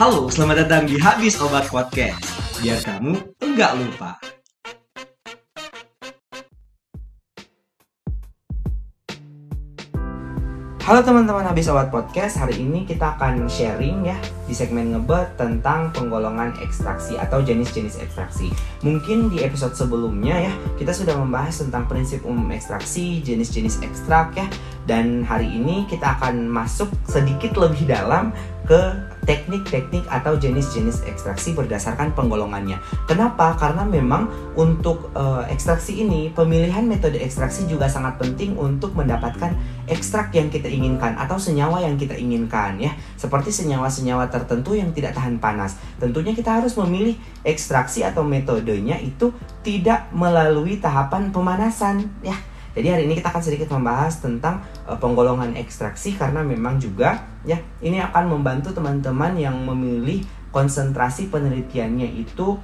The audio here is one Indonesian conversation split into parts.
Halo, selamat datang di Habis Obat Podcast. Biar kamu enggak lupa. Halo teman-teman Habis Obat Podcast, hari ini kita akan sharing ya di segmen ngebet tentang penggolongan ekstraksi atau jenis-jenis ekstraksi. Mungkin di episode sebelumnya ya, kita sudah membahas tentang prinsip umum ekstraksi, jenis-jenis ekstrak ya. Dan hari ini kita akan masuk sedikit lebih dalam ke teknik-teknik atau jenis-jenis ekstraksi berdasarkan penggolongannya. Kenapa? Karena memang untuk uh, ekstraksi ini pemilihan metode ekstraksi juga sangat penting untuk mendapatkan ekstrak yang kita inginkan atau senyawa yang kita inginkan ya. Seperti senyawa-senyawa tertentu yang tidak tahan panas. Tentunya kita harus memilih ekstraksi atau metodenya itu tidak melalui tahapan pemanasan ya jadi hari ini kita akan sedikit membahas tentang uh, penggolongan ekstraksi karena memang juga ya ini akan membantu teman-teman yang memilih konsentrasi penelitiannya itu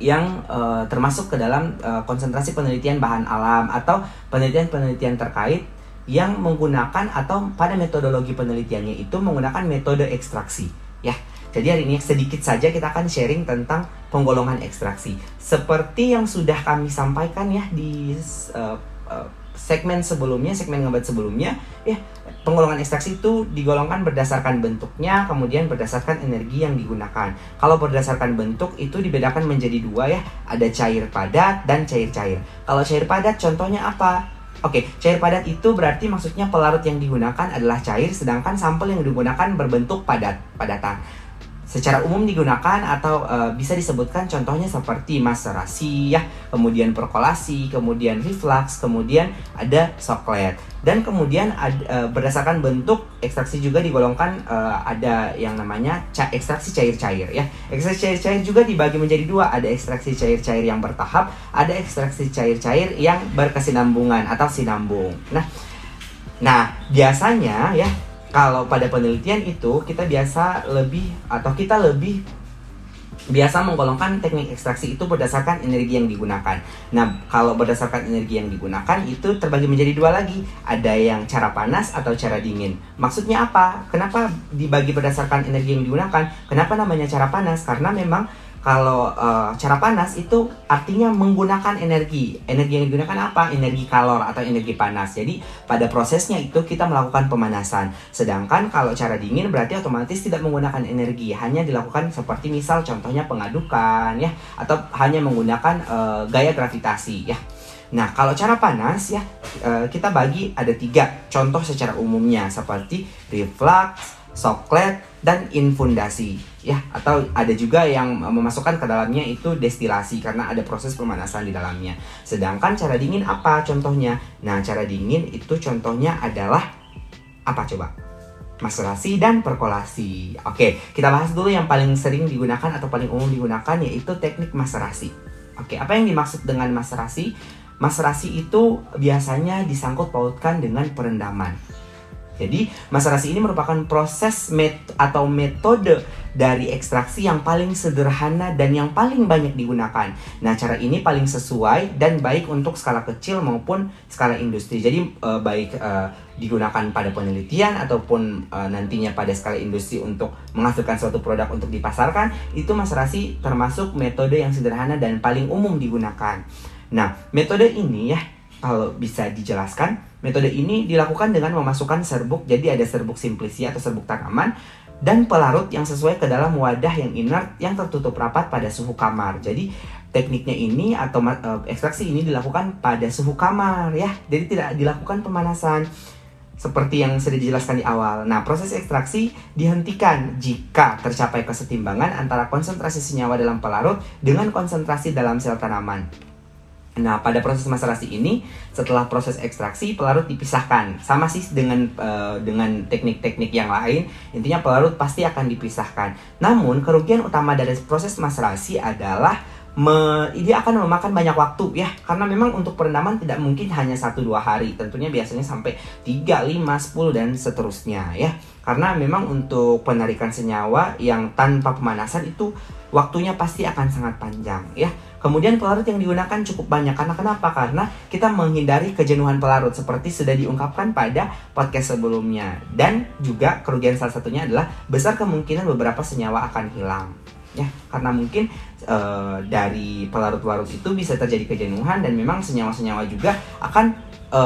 yang uh, termasuk ke dalam uh, konsentrasi penelitian bahan alam atau penelitian-penelitian terkait yang menggunakan atau pada metodologi penelitiannya itu menggunakan metode ekstraksi ya. Jadi hari ini sedikit saja kita akan sharing tentang penggolongan ekstraksi. Seperti yang sudah kami sampaikan ya di uh, uh, segmen sebelumnya, segmen ngebat sebelumnya, ya penggolongan ekstraksi itu digolongkan berdasarkan bentuknya, kemudian berdasarkan energi yang digunakan. Kalau berdasarkan bentuk itu dibedakan menjadi dua ya, ada cair padat dan cair-cair. Kalau cair padat contohnya apa? Oke, cair padat itu berarti maksudnya pelarut yang digunakan adalah cair, sedangkan sampel yang digunakan berbentuk padat, padatan secara umum digunakan atau e, bisa disebutkan contohnya seperti maserasi ya, kemudian perkolasi, kemudian reflux, kemudian ada soklet. Dan kemudian ad, e, berdasarkan bentuk ekstraksi juga digolongkan e, ada yang namanya ca ekstraksi cair-cair ya. Ekstraksi cair-cair juga dibagi menjadi dua, ada ekstraksi cair-cair yang bertahap, ada ekstraksi cair-cair yang berkesinambungan atau sinambung. Nah, nah biasanya ya kalau pada penelitian itu kita biasa lebih atau kita lebih biasa menggolongkan teknik ekstraksi itu berdasarkan energi yang digunakan. Nah, kalau berdasarkan energi yang digunakan itu terbagi menjadi dua lagi. Ada yang cara panas atau cara dingin. Maksudnya apa? Kenapa dibagi berdasarkan energi yang digunakan? Kenapa namanya cara panas? Karena memang kalau uh, cara panas itu artinya menggunakan energi. Energi yang digunakan apa? Energi kalor atau energi panas. Jadi pada prosesnya itu kita melakukan pemanasan. Sedangkan kalau cara dingin berarti otomatis tidak menggunakan energi, hanya dilakukan seperti misal contohnya pengadukan ya atau hanya menggunakan uh, gaya gravitasi ya. Nah, kalau cara panas ya uh, kita bagi ada tiga contoh secara umumnya seperti reflux, soklet dan infundasi ya atau ada juga yang memasukkan ke dalamnya itu destilasi karena ada proses pemanasan di dalamnya. Sedangkan cara dingin apa contohnya? Nah, cara dingin itu contohnya adalah apa coba? Maserasi dan perkolasi. Oke, kita bahas dulu yang paling sering digunakan atau paling umum digunakan yaitu teknik maserasi. Oke, apa yang dimaksud dengan maserasi? Maserasi itu biasanya disangkut pautkan dengan perendaman. Jadi, maserasi ini merupakan proses met atau metode dari ekstraksi yang paling sederhana dan yang paling banyak digunakan. Nah, cara ini paling sesuai dan baik untuk skala kecil maupun skala industri. Jadi, uh, baik uh, digunakan pada penelitian ataupun uh, nantinya pada skala industri untuk menghasilkan suatu produk untuk dipasarkan, itu maserasi termasuk metode yang sederhana dan paling umum digunakan. Nah, metode ini ya kalau bisa dijelaskan, metode ini dilakukan dengan memasukkan serbuk, jadi ada serbuk simplisi atau serbuk tanaman, dan pelarut yang sesuai ke dalam wadah yang inert yang tertutup rapat pada suhu kamar. Jadi tekniknya ini atau uh, ekstraksi ini dilakukan pada suhu kamar ya. Jadi tidak dilakukan pemanasan seperti yang sudah dijelaskan di awal. Nah, proses ekstraksi dihentikan jika tercapai kesetimbangan antara konsentrasi senyawa dalam pelarut dengan konsentrasi dalam sel tanaman. Nah, pada proses maserasi ini, setelah proses ekstraksi, pelarut dipisahkan. Sama sih dengan uh, dengan teknik-teknik yang lain, intinya pelarut pasti akan dipisahkan. Namun, kerugian utama dari proses maserasi adalah me, dia akan memakan banyak waktu ya. Karena memang untuk perendaman tidak mungkin hanya satu dua hari. Tentunya biasanya sampai 3, 5, 10 dan seterusnya ya. Karena memang untuk penarikan senyawa yang tanpa pemanasan itu waktunya pasti akan sangat panjang ya. Kemudian pelarut yang digunakan cukup banyak. Karena kenapa? Karena kita menghindari kejenuhan pelarut seperti sudah diungkapkan pada podcast sebelumnya. Dan juga kerugian salah satunya adalah besar kemungkinan beberapa senyawa akan hilang ya karena mungkin e, dari pelarut-larut itu bisa terjadi kejenuhan dan memang senyawa-senyawa juga akan e,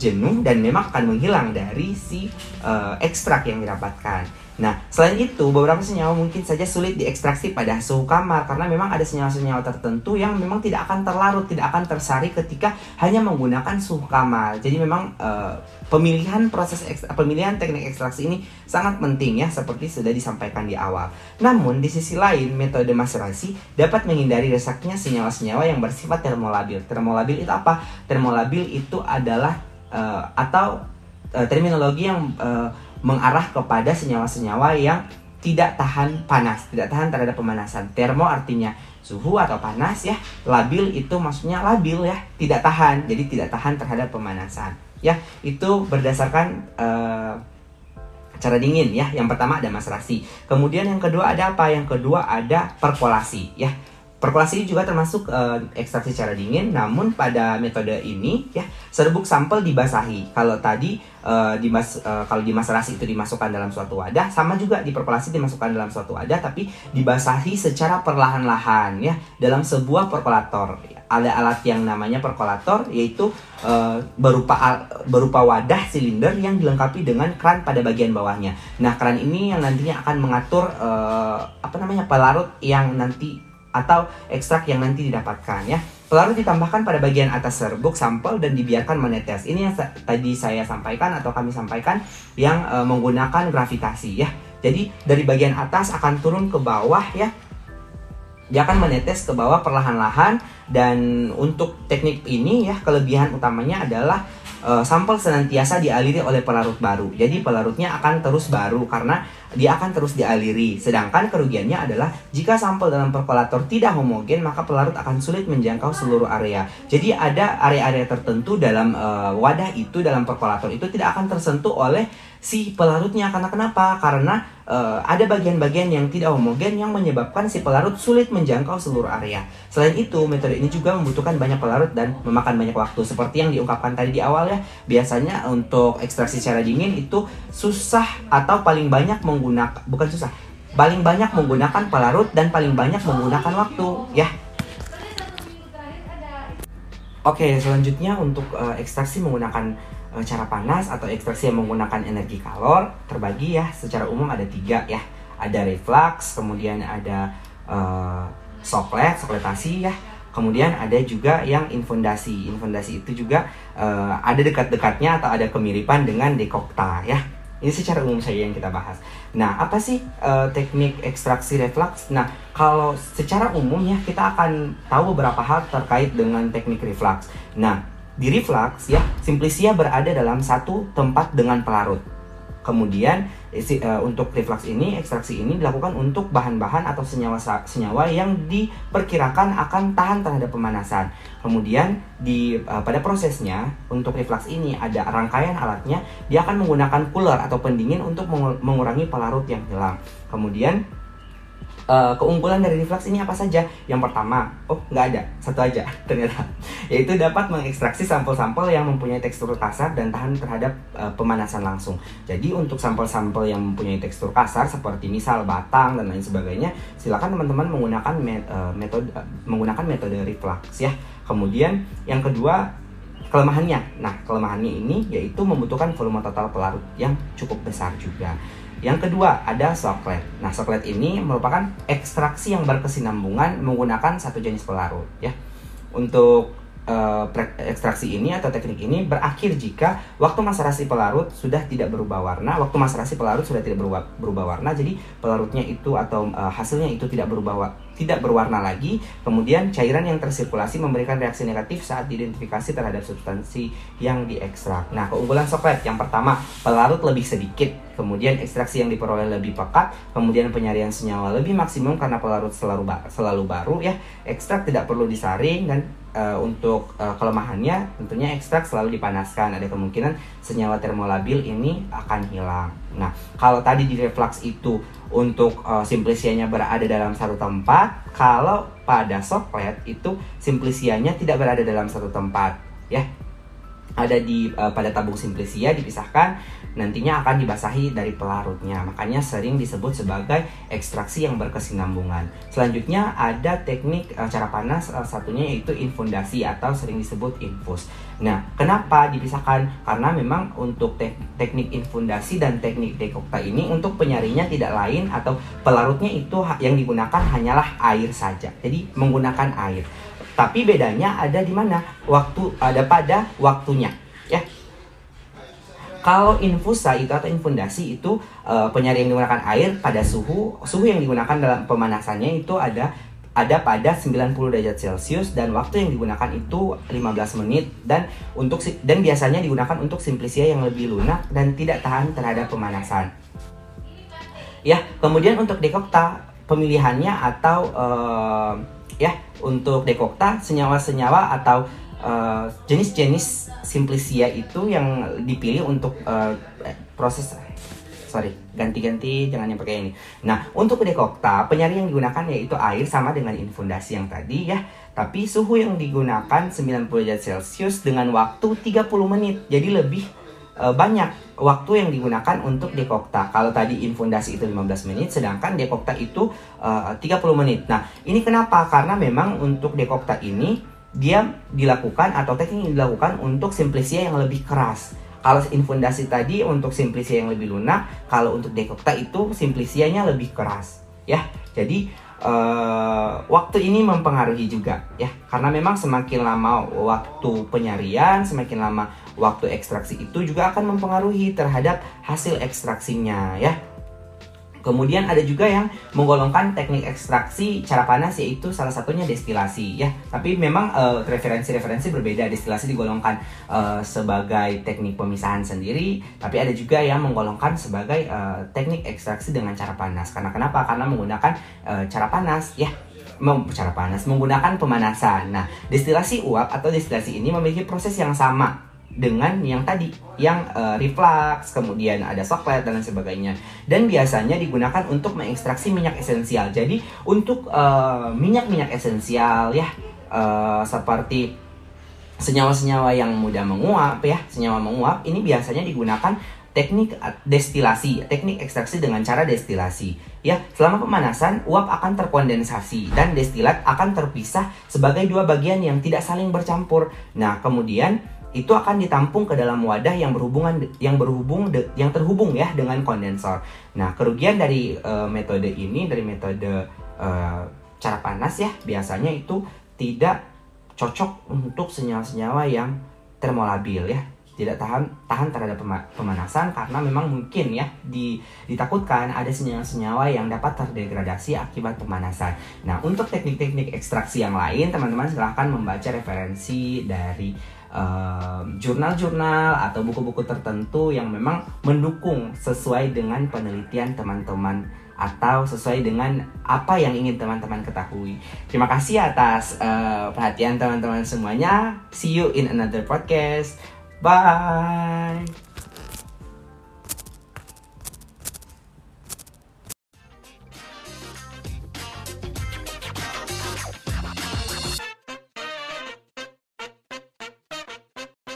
jenuh dan memang akan menghilang dari si e, ekstrak yang didapatkan. Nah, selain itu, beberapa senyawa mungkin saja sulit diekstraksi pada suhu kamar karena memang ada senyawa-senyawa tertentu yang memang tidak akan terlarut, tidak akan tersari ketika hanya menggunakan suhu kamar. Jadi memang uh, pemilihan proses pemilihan teknik ekstraksi ini sangat penting ya seperti sudah disampaikan di awal. Namun di sisi lain, metode maserasi dapat menghindari resaknya senyawa-senyawa yang bersifat termolabil. Termolabil itu apa? Termolabil itu adalah uh, atau uh, terminologi yang uh, mengarah kepada senyawa-senyawa yang tidak tahan panas, tidak tahan terhadap pemanasan. Termo artinya suhu atau panas ya. Labil itu maksudnya labil ya, tidak tahan. Jadi tidak tahan terhadap pemanasan. Ya, itu berdasarkan uh, cara dingin ya. Yang pertama ada maserasi. Kemudian yang kedua ada apa? Yang kedua ada perkolasi ya. Perkolasi juga termasuk uh, ekstraksi secara dingin, namun pada metode ini ya serbuk sampel dibasahi. Kalau tadi uh, dimas uh, kalau dimaserasi itu dimasukkan dalam suatu wadah, sama juga di perkolasi dimasukkan dalam suatu wadah, tapi dibasahi secara perlahan-lahan ya dalam sebuah perkolator. Ada alat yang namanya perkolator, yaitu uh, berupa berupa wadah silinder yang dilengkapi dengan kran pada bagian bawahnya. Nah kran ini yang nantinya akan mengatur uh, apa namanya pelarut yang nanti atau ekstrak yang nanti didapatkan ya. Pelarut ditambahkan pada bagian atas serbuk sampel dan dibiarkan menetes. Ini yang tadi saya sampaikan atau kami sampaikan yang e, menggunakan gravitasi ya. Jadi dari bagian atas akan turun ke bawah ya. Dia akan menetes ke bawah perlahan-lahan dan untuk teknik ini ya kelebihan utamanya adalah e, sampel senantiasa dialiri oleh pelarut baru. Jadi pelarutnya akan terus baru karena dia akan terus dialiri. Sedangkan kerugiannya adalah jika sampel dalam perkolator tidak homogen, maka pelarut akan sulit menjangkau seluruh area. Jadi ada area-area tertentu dalam uh, wadah itu dalam perkolator itu tidak akan tersentuh oleh si pelarutnya karena kenapa? Karena uh, ada bagian-bagian yang tidak homogen yang menyebabkan si pelarut sulit menjangkau seluruh area. Selain itu, metode ini juga membutuhkan banyak pelarut dan memakan banyak waktu. Seperti yang diungkapkan tadi di awal ya, biasanya untuk ekstraksi secara dingin itu susah atau paling banyak menggunakan bukan susah, paling banyak menggunakan pelarut dan paling banyak menggunakan waktu ya. Oke, selanjutnya untuk uh, ekstraksi menggunakan cara panas atau ekstraksi yang menggunakan energi kalor terbagi ya secara umum ada tiga ya. Ada reflux, kemudian ada uh, soklet, sokletasi ya. Kemudian ada juga yang infundasi. Infundasi itu juga uh, ada dekat-dekatnya atau ada kemiripan dengan dekokta ya. Ini secara umum saja yang kita bahas. Nah, apa sih uh, teknik ekstraksi reflux? Nah, kalau secara umum ya kita akan tahu beberapa hal terkait dengan teknik reflux. Nah, di reflux ya, simplisia berada dalam satu tempat dengan pelarut. Kemudian isi, uh, untuk reflux ini, ekstraksi ini dilakukan untuk bahan-bahan atau senyawa-senyawa yang diperkirakan akan tahan terhadap pemanasan. Kemudian di uh, pada prosesnya untuk reflux ini ada rangkaian alatnya, dia akan menggunakan cooler atau pendingin untuk mengurangi pelarut yang hilang. Kemudian uh, keunggulan dari reflux ini apa saja? Yang pertama, oh nggak ada, satu aja ternyata, yaitu dapat mengekstraksi sampel-sampel yang mempunyai tekstur kasar dan tahan terhadap uh, pemanasan langsung. Jadi untuk sampel-sampel yang mempunyai tekstur kasar seperti misal batang dan lain sebagainya, silakan teman-teman menggunakan uh, metode uh, menggunakan metode reflux ya. Kemudian yang kedua kelemahannya. Nah, kelemahannya ini yaitu membutuhkan volume total pelarut yang cukup besar juga. Yang kedua ada soklet. Nah soklet ini merupakan ekstraksi yang berkesinambungan menggunakan satu jenis pelarut ya. Untuk eh, ekstraksi ini atau teknik ini berakhir jika waktu maserasi pelarut sudah tidak berubah warna, waktu maserasi pelarut sudah tidak berubah, berubah warna, jadi pelarutnya itu atau eh, hasilnya itu tidak berubah tidak berwarna lagi. Kemudian cairan yang tersirkulasi memberikan reaksi negatif saat diidentifikasi terhadap substansi yang diekstrak. Nah, keunggulan soklet yang pertama, pelarut lebih sedikit, kemudian ekstraksi yang diperoleh lebih pekat, kemudian penyarian senyawa lebih maksimum karena pelarut selalu selalu baru ya. Ekstrak tidak perlu disaring dan eh, untuk eh, kelemahannya tentunya ekstrak selalu dipanaskan. Ada kemungkinan senyawa termolabil ini akan hilang. Nah, kalau tadi di reflux itu untuk uh, simplisianya berada dalam satu tempat, kalau pada soklet itu simplisianya tidak berada dalam satu tempat, ya. Ada di uh, pada tabung simplisia dipisahkan, nantinya akan dibasahi dari pelarutnya. Makanya sering disebut sebagai ekstraksi yang berkesinambungan. Selanjutnya ada teknik uh, cara panas uh, satunya yaitu infundasi atau sering disebut infus. Nah, kenapa dipisahkan? Karena memang untuk tek- teknik infundasi dan teknik dekokta ini untuk penyarinya tidak lain atau pelarutnya itu yang digunakan hanyalah air saja. Jadi menggunakan air. Tapi bedanya ada di mana? Waktu ada pada waktunya, ya. Kalau infusa itu atau infundasi itu eh, penyari yang digunakan air pada suhu suhu yang digunakan dalam pemanasannya itu ada ada pada 90 derajat Celcius dan waktu yang digunakan itu 15 menit dan untuk dan biasanya digunakan untuk simplisia yang lebih lunak dan tidak tahan terhadap pemanasan. Ya, kemudian untuk dekokta pemilihannya atau eh, ya untuk dekokta senyawa-senyawa atau eh, jenis-jenis simplisia itu yang dipilih untuk eh, proses sorry ganti-ganti jangan yang pakai ini. Nah untuk dekokta penyari yang digunakan yaitu air sama dengan infundasi yang tadi ya. Tapi suhu yang digunakan 90 derajat Celcius dengan waktu 30 menit. Jadi lebih eh, banyak waktu yang digunakan untuk dekokta. Kalau tadi infundasi itu 15 menit, sedangkan dekokta itu eh, 30 menit. Nah, ini kenapa? Karena memang untuk dekokta ini dia dilakukan atau teknik yang dilakukan untuk simplisia yang lebih keras. Kalau infundasi tadi untuk simplisia yang lebih lunak, kalau untuk dekokta itu simplisianya lebih keras, ya. Jadi eh, waktu ini mempengaruhi juga, ya, karena memang semakin lama waktu penyarian, semakin lama waktu ekstraksi itu juga akan mempengaruhi terhadap hasil ekstraksinya, ya. Kemudian ada juga yang menggolongkan teknik ekstraksi cara panas yaitu salah satunya destilasi ya. Tapi memang eh, referensi-referensi berbeda. Destilasi digolongkan eh, sebagai teknik pemisahan sendiri, tapi ada juga yang menggolongkan sebagai eh, teknik ekstraksi dengan cara panas. Karena kenapa? Karena menggunakan eh, cara panas ya. Cara panas menggunakan pemanasan. Nah, destilasi uap atau destilasi ini memiliki proses yang sama dengan yang tadi yang eh, reflux kemudian ada soklet dan lain sebagainya. Dan biasanya digunakan untuk mengekstraksi minyak esensial. Jadi untuk eh, minyak-minyak esensial ya eh, seperti senyawa-senyawa yang mudah menguap ya senyawa menguap ini biasanya digunakan teknik destilasi teknik ekstraksi dengan cara destilasi. Ya selama pemanasan uap akan terkondensasi dan destilat akan terpisah sebagai dua bagian yang tidak saling bercampur. Nah kemudian itu akan ditampung ke dalam wadah yang berhubungan yang berhubung de- yang terhubung ya dengan kondensor. Nah, kerugian dari eh, metode ini dari metode eh, cara panas ya biasanya itu tidak cocok untuk senyawa-senyawa yang termolabil ya. Tidak tahan tahan terhadap pema- pemanasan karena memang mungkin ya di, ditakutkan ada senyawa-senyawa yang dapat terdegradasi akibat pemanasan. Nah, untuk teknik-teknik ekstraksi yang lain teman-teman silahkan membaca referensi dari jurnal-jurnal atau buku-buku tertentu yang memang mendukung sesuai dengan penelitian teman-teman atau sesuai dengan apa yang ingin teman-teman ketahui. Terima kasih atas uh, perhatian teman-teman semuanya. See you in another podcast. Bye.